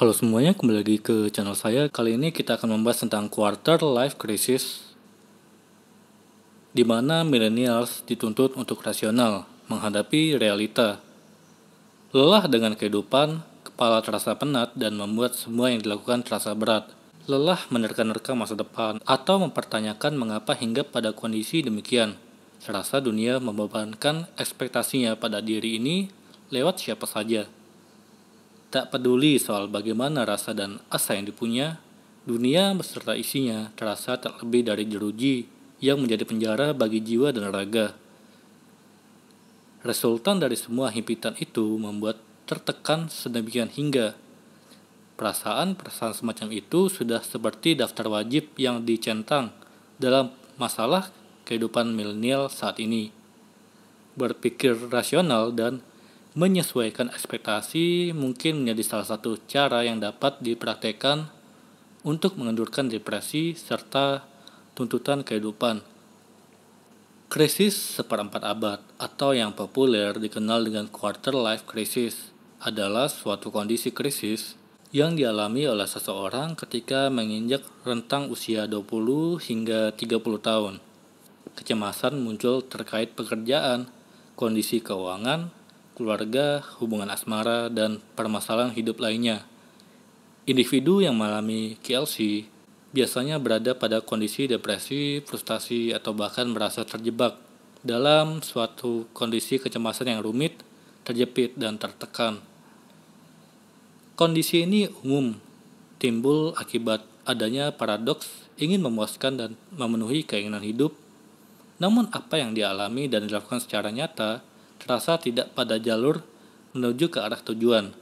Halo semuanya, kembali lagi ke channel saya. Kali ini kita akan membahas tentang quarter life crisis di mana millennials dituntut untuk rasional menghadapi realita. Lelah dengan kehidupan, kepala terasa penat dan membuat semua yang dilakukan terasa berat. Lelah menerka-nerka masa depan atau mempertanyakan mengapa hingga pada kondisi demikian. Serasa dunia membebankan ekspektasinya pada diri ini lewat siapa saja. Tak peduli soal bagaimana rasa dan asa yang dipunya, dunia beserta isinya terasa tak lebih dari jeruji yang menjadi penjara bagi jiwa dan raga. Resultan dari semua himpitan itu membuat tertekan sedemikian hingga perasaan-perasaan semacam itu sudah seperti daftar wajib yang dicentang dalam masalah kehidupan milenial saat ini. Berpikir rasional dan menyesuaikan ekspektasi mungkin menjadi salah satu cara yang dapat dipraktekkan untuk mengendurkan depresi serta tuntutan kehidupan. Krisis seperempat abad atau yang populer dikenal dengan quarter life crisis adalah suatu kondisi krisis yang dialami oleh seseorang ketika menginjak rentang usia 20 hingga 30 tahun. Kecemasan muncul terkait pekerjaan, kondisi keuangan, keluarga, hubungan asmara, dan permasalahan hidup lainnya. Individu yang mengalami KLC biasanya berada pada kondisi depresi, frustasi, atau bahkan merasa terjebak dalam suatu kondisi kecemasan yang rumit, terjepit, dan tertekan. Kondisi ini umum timbul akibat adanya paradoks ingin memuaskan dan memenuhi keinginan hidup, namun apa yang dialami dan dilakukan secara nyata terasa tidak pada jalur menuju ke arah tujuan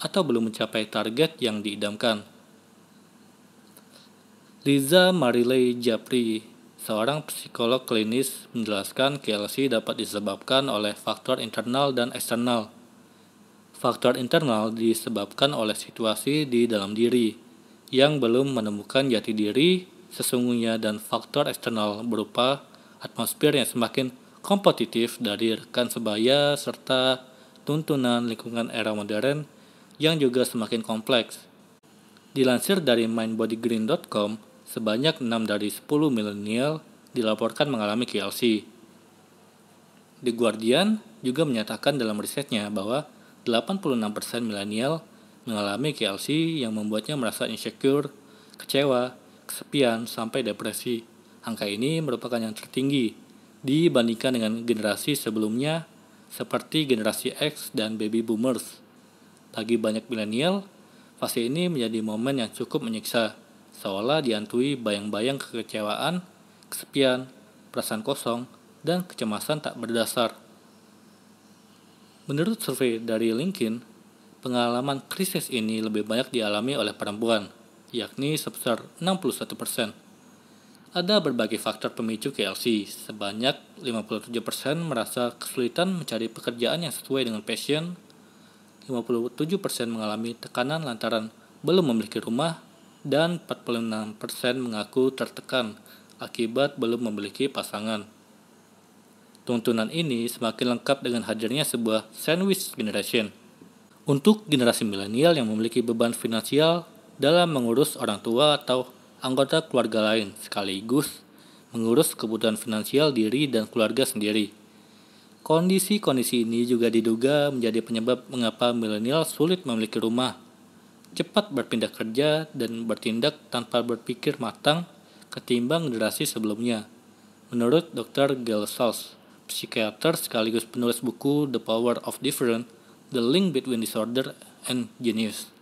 atau belum mencapai target yang diidamkan. Liza Marilei Japri, seorang psikolog klinis, menjelaskan KLC dapat disebabkan oleh faktor internal dan eksternal. Faktor internal disebabkan oleh situasi di dalam diri yang belum menemukan jati diri sesungguhnya dan faktor eksternal berupa atmosfer yang semakin kompetitif dari rekan sebaya serta tuntunan lingkungan era modern yang juga semakin kompleks. Dilansir dari mindbodygreen.com, sebanyak 6 dari 10 milenial dilaporkan mengalami KLC. The Guardian juga menyatakan dalam risetnya bahwa 86% milenial mengalami KLC yang membuatnya merasa insecure, kecewa, kesepian, sampai depresi. Angka ini merupakan yang tertinggi dibandingkan dengan generasi sebelumnya seperti generasi X dan baby boomers. Bagi banyak milenial, fase ini menjadi momen yang cukup menyiksa, seolah dihantui bayang-bayang kekecewaan, kesepian, perasaan kosong, dan kecemasan tak berdasar. Menurut survei dari LinkedIn, pengalaman krisis ini lebih banyak dialami oleh perempuan, yakni sebesar 61 persen ada berbagai faktor pemicu KLC. Sebanyak 57% merasa kesulitan mencari pekerjaan yang sesuai dengan passion. 57% mengalami tekanan lantaran belum memiliki rumah dan 46% mengaku tertekan akibat belum memiliki pasangan. Tuntunan ini semakin lengkap dengan hadirnya sebuah sandwich generation. Untuk generasi milenial yang memiliki beban finansial dalam mengurus orang tua atau anggota keluarga lain sekaligus mengurus kebutuhan finansial diri dan keluarga sendiri. Kondisi-kondisi ini juga diduga menjadi penyebab mengapa milenial sulit memiliki rumah, cepat berpindah kerja, dan bertindak tanpa berpikir matang ketimbang generasi sebelumnya. Menurut Dr. Gail Salz, psikiater sekaligus penulis buku The Power of Different, The Link Between Disorder and Genius.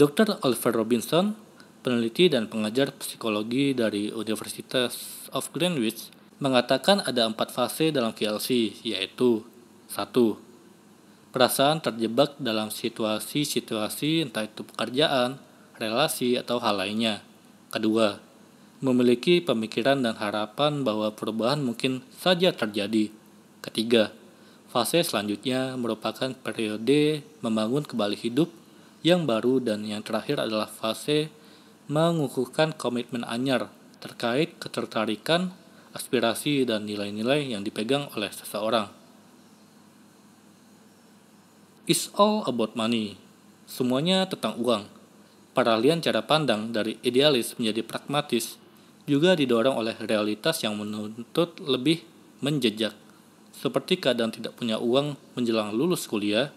Dr. Oliver Robinson, peneliti dan pengajar psikologi dari Universitas of Greenwich, mengatakan ada empat fase dalam KLC, yaitu satu, Perasaan terjebak dalam situasi-situasi entah itu pekerjaan, relasi, atau hal lainnya. Kedua, memiliki pemikiran dan harapan bahwa perubahan mungkin saja terjadi. Ketiga, fase selanjutnya merupakan periode membangun kembali hidup yang baru dan yang terakhir adalah fase mengukuhkan komitmen anyar terkait ketertarikan, aspirasi, dan nilai-nilai yang dipegang oleh seseorang. It's all about money. semuanya tentang uang. Peralihan cara pandang dari idealis menjadi pragmatis juga didorong oleh realitas yang menuntut lebih menjejak, seperti keadaan tidak punya uang menjelang lulus kuliah,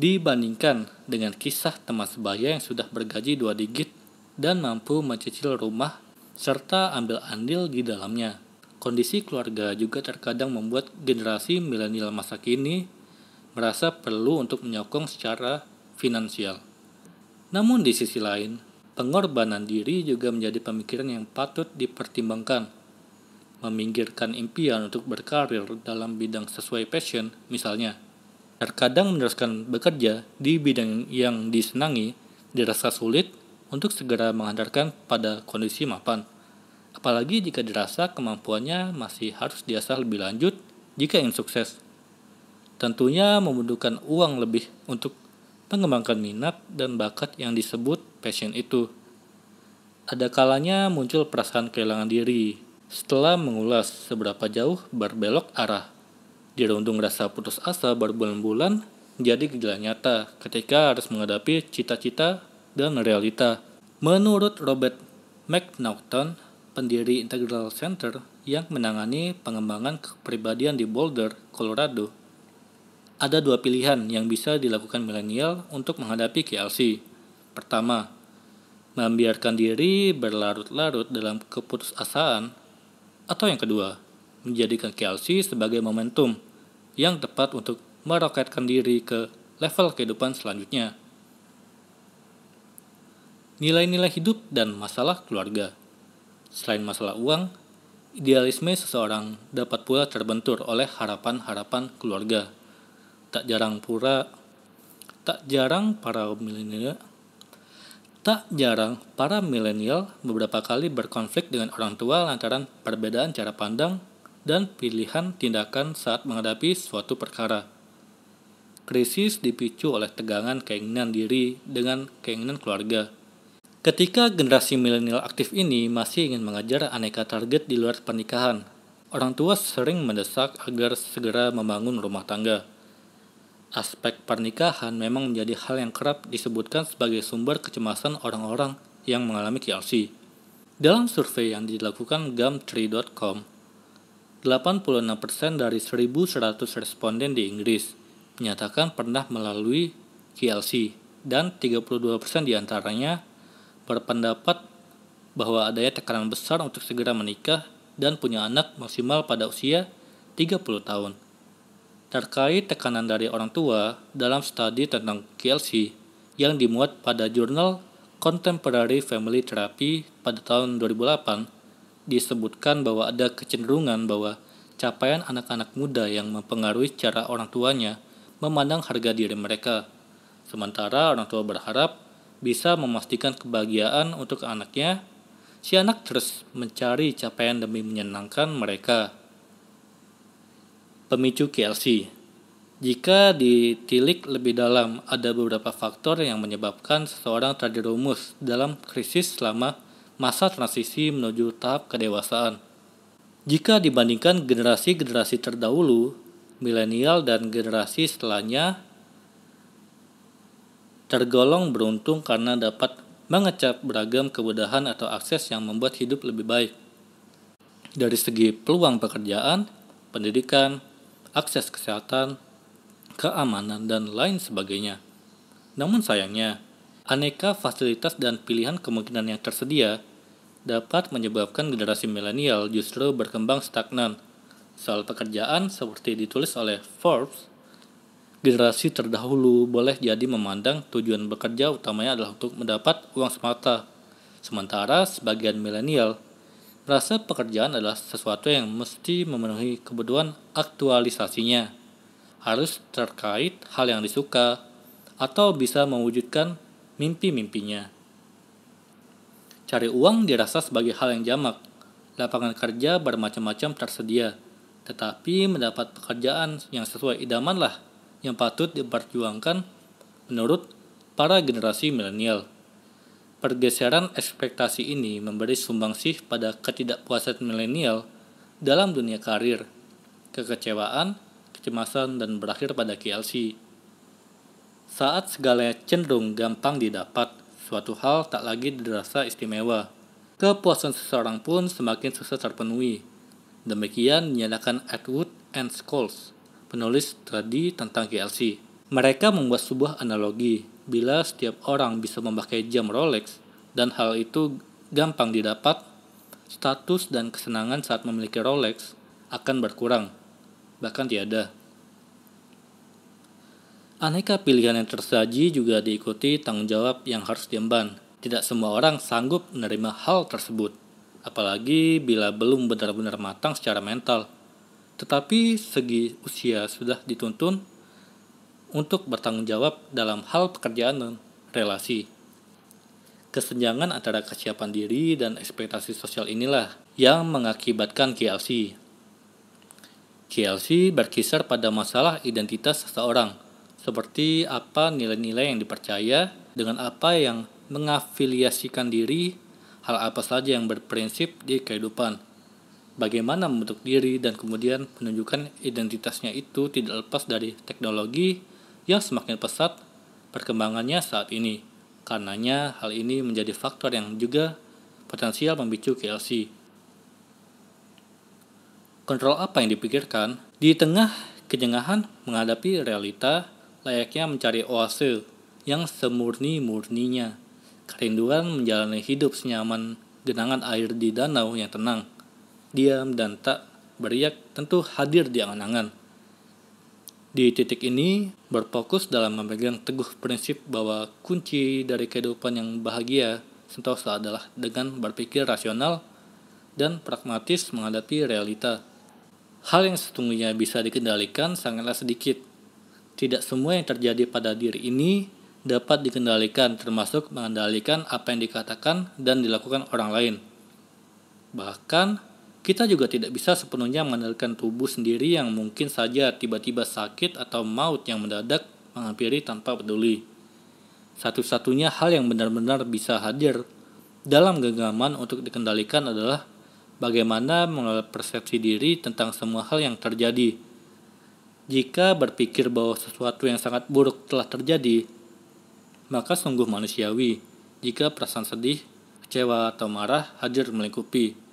dibandingkan dengan kisah teman sebaya yang sudah bergaji dua digit dan mampu mencicil rumah serta ambil andil di dalamnya. Kondisi keluarga juga terkadang membuat generasi milenial masa kini merasa perlu untuk menyokong secara finansial. Namun di sisi lain, pengorbanan diri juga menjadi pemikiran yang patut dipertimbangkan. Meminggirkan impian untuk berkarir dalam bidang sesuai passion, misalnya. Terkadang meneruskan bekerja di bidang yang disenangi dirasa sulit untuk segera menghantarkan pada kondisi mapan. Apalagi jika dirasa kemampuannya masih harus diasah lebih lanjut jika ingin sukses. Tentunya membutuhkan uang lebih untuk mengembangkan minat dan bakat yang disebut passion itu. Ada kalanya muncul perasaan kehilangan diri setelah mengulas seberapa jauh berbelok arah. Dirundung rasa putus asa berbulan-bulan menjadi gejala nyata ketika harus menghadapi cita-cita dan realita. Menurut Robert McNaughton, pendiri Integral Center yang menangani pengembangan kepribadian di Boulder, Colorado, ada dua pilihan yang bisa dilakukan milenial untuk menghadapi KLC. Pertama, membiarkan diri berlarut-larut dalam keputusasaan, atau yang kedua, menjadikan KLC sebagai momentum yang tepat untuk meroketkan diri ke level kehidupan selanjutnya. Nilai-nilai hidup dan masalah keluarga. Selain masalah uang, idealisme seseorang dapat pula terbentur oleh harapan-harapan keluarga tak jarang pura tak jarang para milenial tak jarang para milenial beberapa kali berkonflik dengan orang tua lantaran perbedaan cara pandang dan pilihan tindakan saat menghadapi suatu perkara. Krisis dipicu oleh tegangan keinginan diri dengan keinginan keluarga. Ketika generasi milenial aktif ini masih ingin mengajar aneka target di luar pernikahan, orang tua sering mendesak agar segera membangun rumah tangga aspek pernikahan memang menjadi hal yang kerap disebutkan sebagai sumber kecemasan orang-orang yang mengalami KLC. Dalam survei yang dilakukan gumtree.com, 86% dari 1.100 responden di Inggris menyatakan pernah melalui KLC dan 32% di antaranya berpendapat bahwa adanya tekanan besar untuk segera menikah dan punya anak maksimal pada usia 30 tahun terkait tekanan dari orang tua dalam studi tentang KLC yang dimuat pada jurnal Contemporary Family Therapy pada tahun 2008 disebutkan bahwa ada kecenderungan bahwa capaian anak-anak muda yang mempengaruhi cara orang tuanya memandang harga diri mereka. Sementara orang tua berharap bisa memastikan kebahagiaan untuk anaknya, si anak terus mencari capaian demi menyenangkan mereka. Pemicu KLC Jika ditilik lebih dalam, ada beberapa faktor yang menyebabkan seseorang terjerumus dalam krisis selama masa transisi menuju tahap kedewasaan. Jika dibandingkan generasi-generasi terdahulu, milenial dan generasi setelahnya tergolong beruntung karena dapat mengecap beragam kemudahan atau akses yang membuat hidup lebih baik. Dari segi peluang pekerjaan, pendidikan, akses kesehatan, keamanan, dan lain sebagainya. Namun sayangnya, aneka fasilitas dan pilihan kemungkinan yang tersedia dapat menyebabkan generasi milenial justru berkembang stagnan. Soal pekerjaan seperti ditulis oleh Forbes, generasi terdahulu boleh jadi memandang tujuan bekerja utamanya adalah untuk mendapat uang semata. Sementara sebagian milenial merasa pekerjaan adalah sesuatu yang mesti memenuhi kebutuhan aktualisasinya, harus terkait hal yang disuka, atau bisa mewujudkan mimpi-mimpinya. Cari uang dirasa sebagai hal yang jamak, lapangan kerja bermacam-macam tersedia, tetapi mendapat pekerjaan yang sesuai idamanlah yang patut diperjuangkan menurut para generasi milenial. Pergeseran ekspektasi ini memberi sumbangsih pada ketidakpuasan milenial dalam dunia karir, kekecewaan, kecemasan, dan berakhir pada KLC. Saat segala cenderung gampang didapat, suatu hal tak lagi dirasa istimewa. Kepuasan seseorang pun semakin susah terpenuhi. Demikian dinyatakan Edward and Scholes, penulis studi tentang KLC. Mereka membuat sebuah analogi, bila setiap orang bisa memakai jam Rolex, dan hal itu gampang didapat, status dan kesenangan saat memiliki Rolex akan berkurang, bahkan tiada. Aneka pilihan yang tersaji juga diikuti tanggung jawab yang harus diemban. Tidak semua orang sanggup menerima hal tersebut, apalagi bila belum benar-benar matang secara mental. Tetapi segi usia sudah dituntun untuk bertanggung jawab dalam hal pekerjaan dan relasi. Kesenjangan antara kesiapan diri dan ekspektasi sosial inilah yang mengakibatkan KLC. KLC berkisar pada masalah identitas seseorang – seperti apa nilai-nilai yang dipercaya, dengan apa yang mengafiliasikan diri, hal apa saja yang berprinsip di kehidupan. Bagaimana membentuk diri dan kemudian menunjukkan identitasnya itu tidak lepas dari teknologi yang semakin pesat perkembangannya saat ini. Karenanya hal ini menjadi faktor yang juga potensial memicu KLC. Kontrol apa yang dipikirkan? Di tengah kejengahan menghadapi realita layaknya mencari oase yang semurni-murninya. Kerinduan menjalani hidup senyaman genangan air di danau yang tenang, diam dan tak beriak tentu hadir di angan-angan. Di titik ini, berfokus dalam memegang teguh prinsip bahwa kunci dari kehidupan yang bahagia sentosa adalah dengan berpikir rasional dan pragmatis menghadapi realita. Hal yang sesungguhnya bisa dikendalikan sangatlah sedikit, tidak semua yang terjadi pada diri ini dapat dikendalikan, termasuk mengendalikan apa yang dikatakan dan dilakukan orang lain. Bahkan, kita juga tidak bisa sepenuhnya mengendalikan tubuh sendiri yang mungkin saja tiba-tiba sakit atau maut yang mendadak menghampiri tanpa peduli. Satu-satunya hal yang benar-benar bisa hadir dalam genggaman untuk dikendalikan adalah bagaimana mengelola persepsi diri tentang semua hal yang terjadi jika berpikir bahwa sesuatu yang sangat buruk telah terjadi, maka sungguh manusiawi jika perasaan sedih, kecewa, atau marah hadir melingkupi.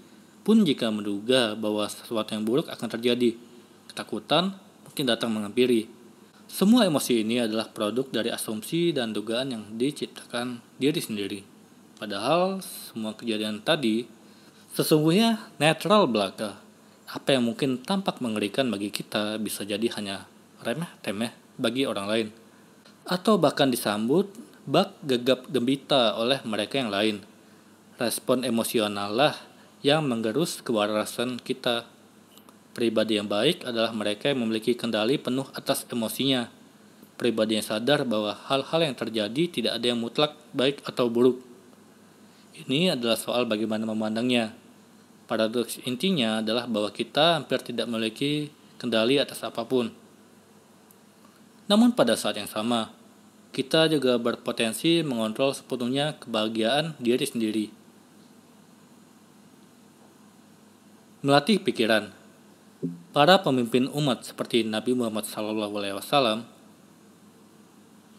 Pun jika menduga bahwa sesuatu yang buruk akan terjadi, ketakutan mungkin datang menghampiri. Semua emosi ini adalah produk dari asumsi dan dugaan yang diciptakan diri sendiri. Padahal semua kejadian tadi sesungguhnya netral belaka apa yang mungkin tampak mengerikan bagi kita bisa jadi hanya remeh-temeh bagi orang lain. Atau bahkan disambut bak gegap gembita oleh mereka yang lain. Respon emosional lah yang menggerus kewarasan kita. Pribadi yang baik adalah mereka yang memiliki kendali penuh atas emosinya. Pribadi yang sadar bahwa hal-hal yang terjadi tidak ada yang mutlak baik atau buruk. Ini adalah soal bagaimana memandangnya Paradoks intinya adalah bahwa kita hampir tidak memiliki kendali atas apa pun. Namun pada saat yang sama, kita juga berpotensi mengontrol sepenuhnya kebahagiaan diri sendiri. Melatih pikiran. Para pemimpin umat seperti Nabi Muhammad SAW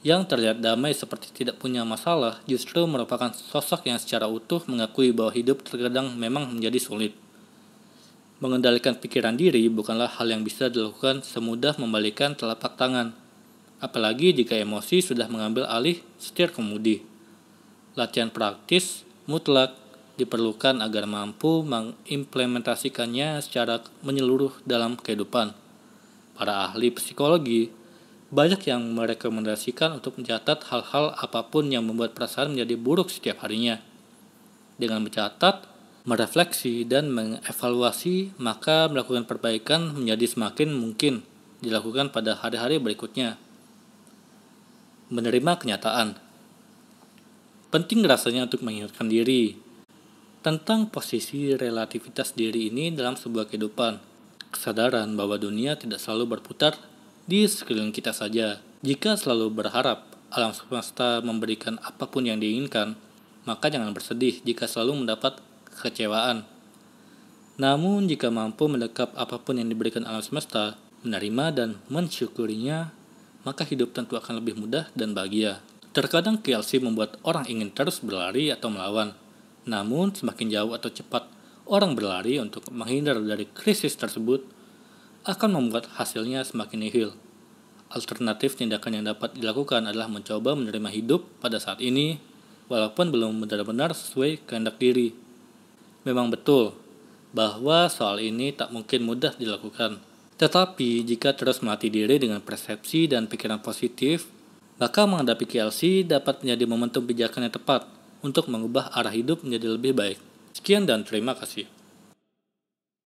yang terlihat damai seperti tidak punya masalah justru merupakan sosok yang secara utuh mengakui bahwa hidup terkadang memang menjadi sulit. Mengendalikan pikiran diri bukanlah hal yang bisa dilakukan semudah membalikan telapak tangan, apalagi jika emosi sudah mengambil alih setir kemudi. Latihan praktis mutlak diperlukan agar mampu mengimplementasikannya secara menyeluruh dalam kehidupan. Para ahli psikologi banyak yang merekomendasikan untuk mencatat hal-hal apa pun yang membuat perasaan menjadi buruk setiap harinya. Dengan mencatat, merefleksi, dan mengevaluasi, maka melakukan perbaikan menjadi semakin mungkin dilakukan pada hari-hari berikutnya. Menerima kenyataan Penting rasanya untuk mengingatkan diri tentang posisi relativitas diri ini dalam sebuah kehidupan. Kesadaran bahwa dunia tidak selalu berputar di sekeliling kita saja. Jika selalu berharap alam semesta memberikan apa pun yang diinginkan, maka jangan bersedih jika selalu mendapat kekecewaan. Namun jika mampu mendekap apa pun yang diberikan alam semesta, menerima dan mensyukurinya, maka hidup tentu akan lebih mudah dan bahagia. Terkadang KLC membuat orang ingin terus berlari atau melawan. Namun, semakin jauh atau cepat orang berlari untuk menghindar dari krisis tersebut, akan membuat hasilnya semakin nihil. Alternatif tindakan yang dapat dilakukan adalah mencoba menerima hidup pada saat ini, walaupun belum benar-benar sesuai kehendak diri. Memang betul bahwa soal ini tak mungkin mudah dilakukan. Tetapi jika terus melatih diri dengan persepsi dan pikiran positif, maka menghadapi KLC dapat menjadi momentum pijakan yang tepat untuk mengubah arah hidup menjadi lebih baik. Sekian dan terima kasih.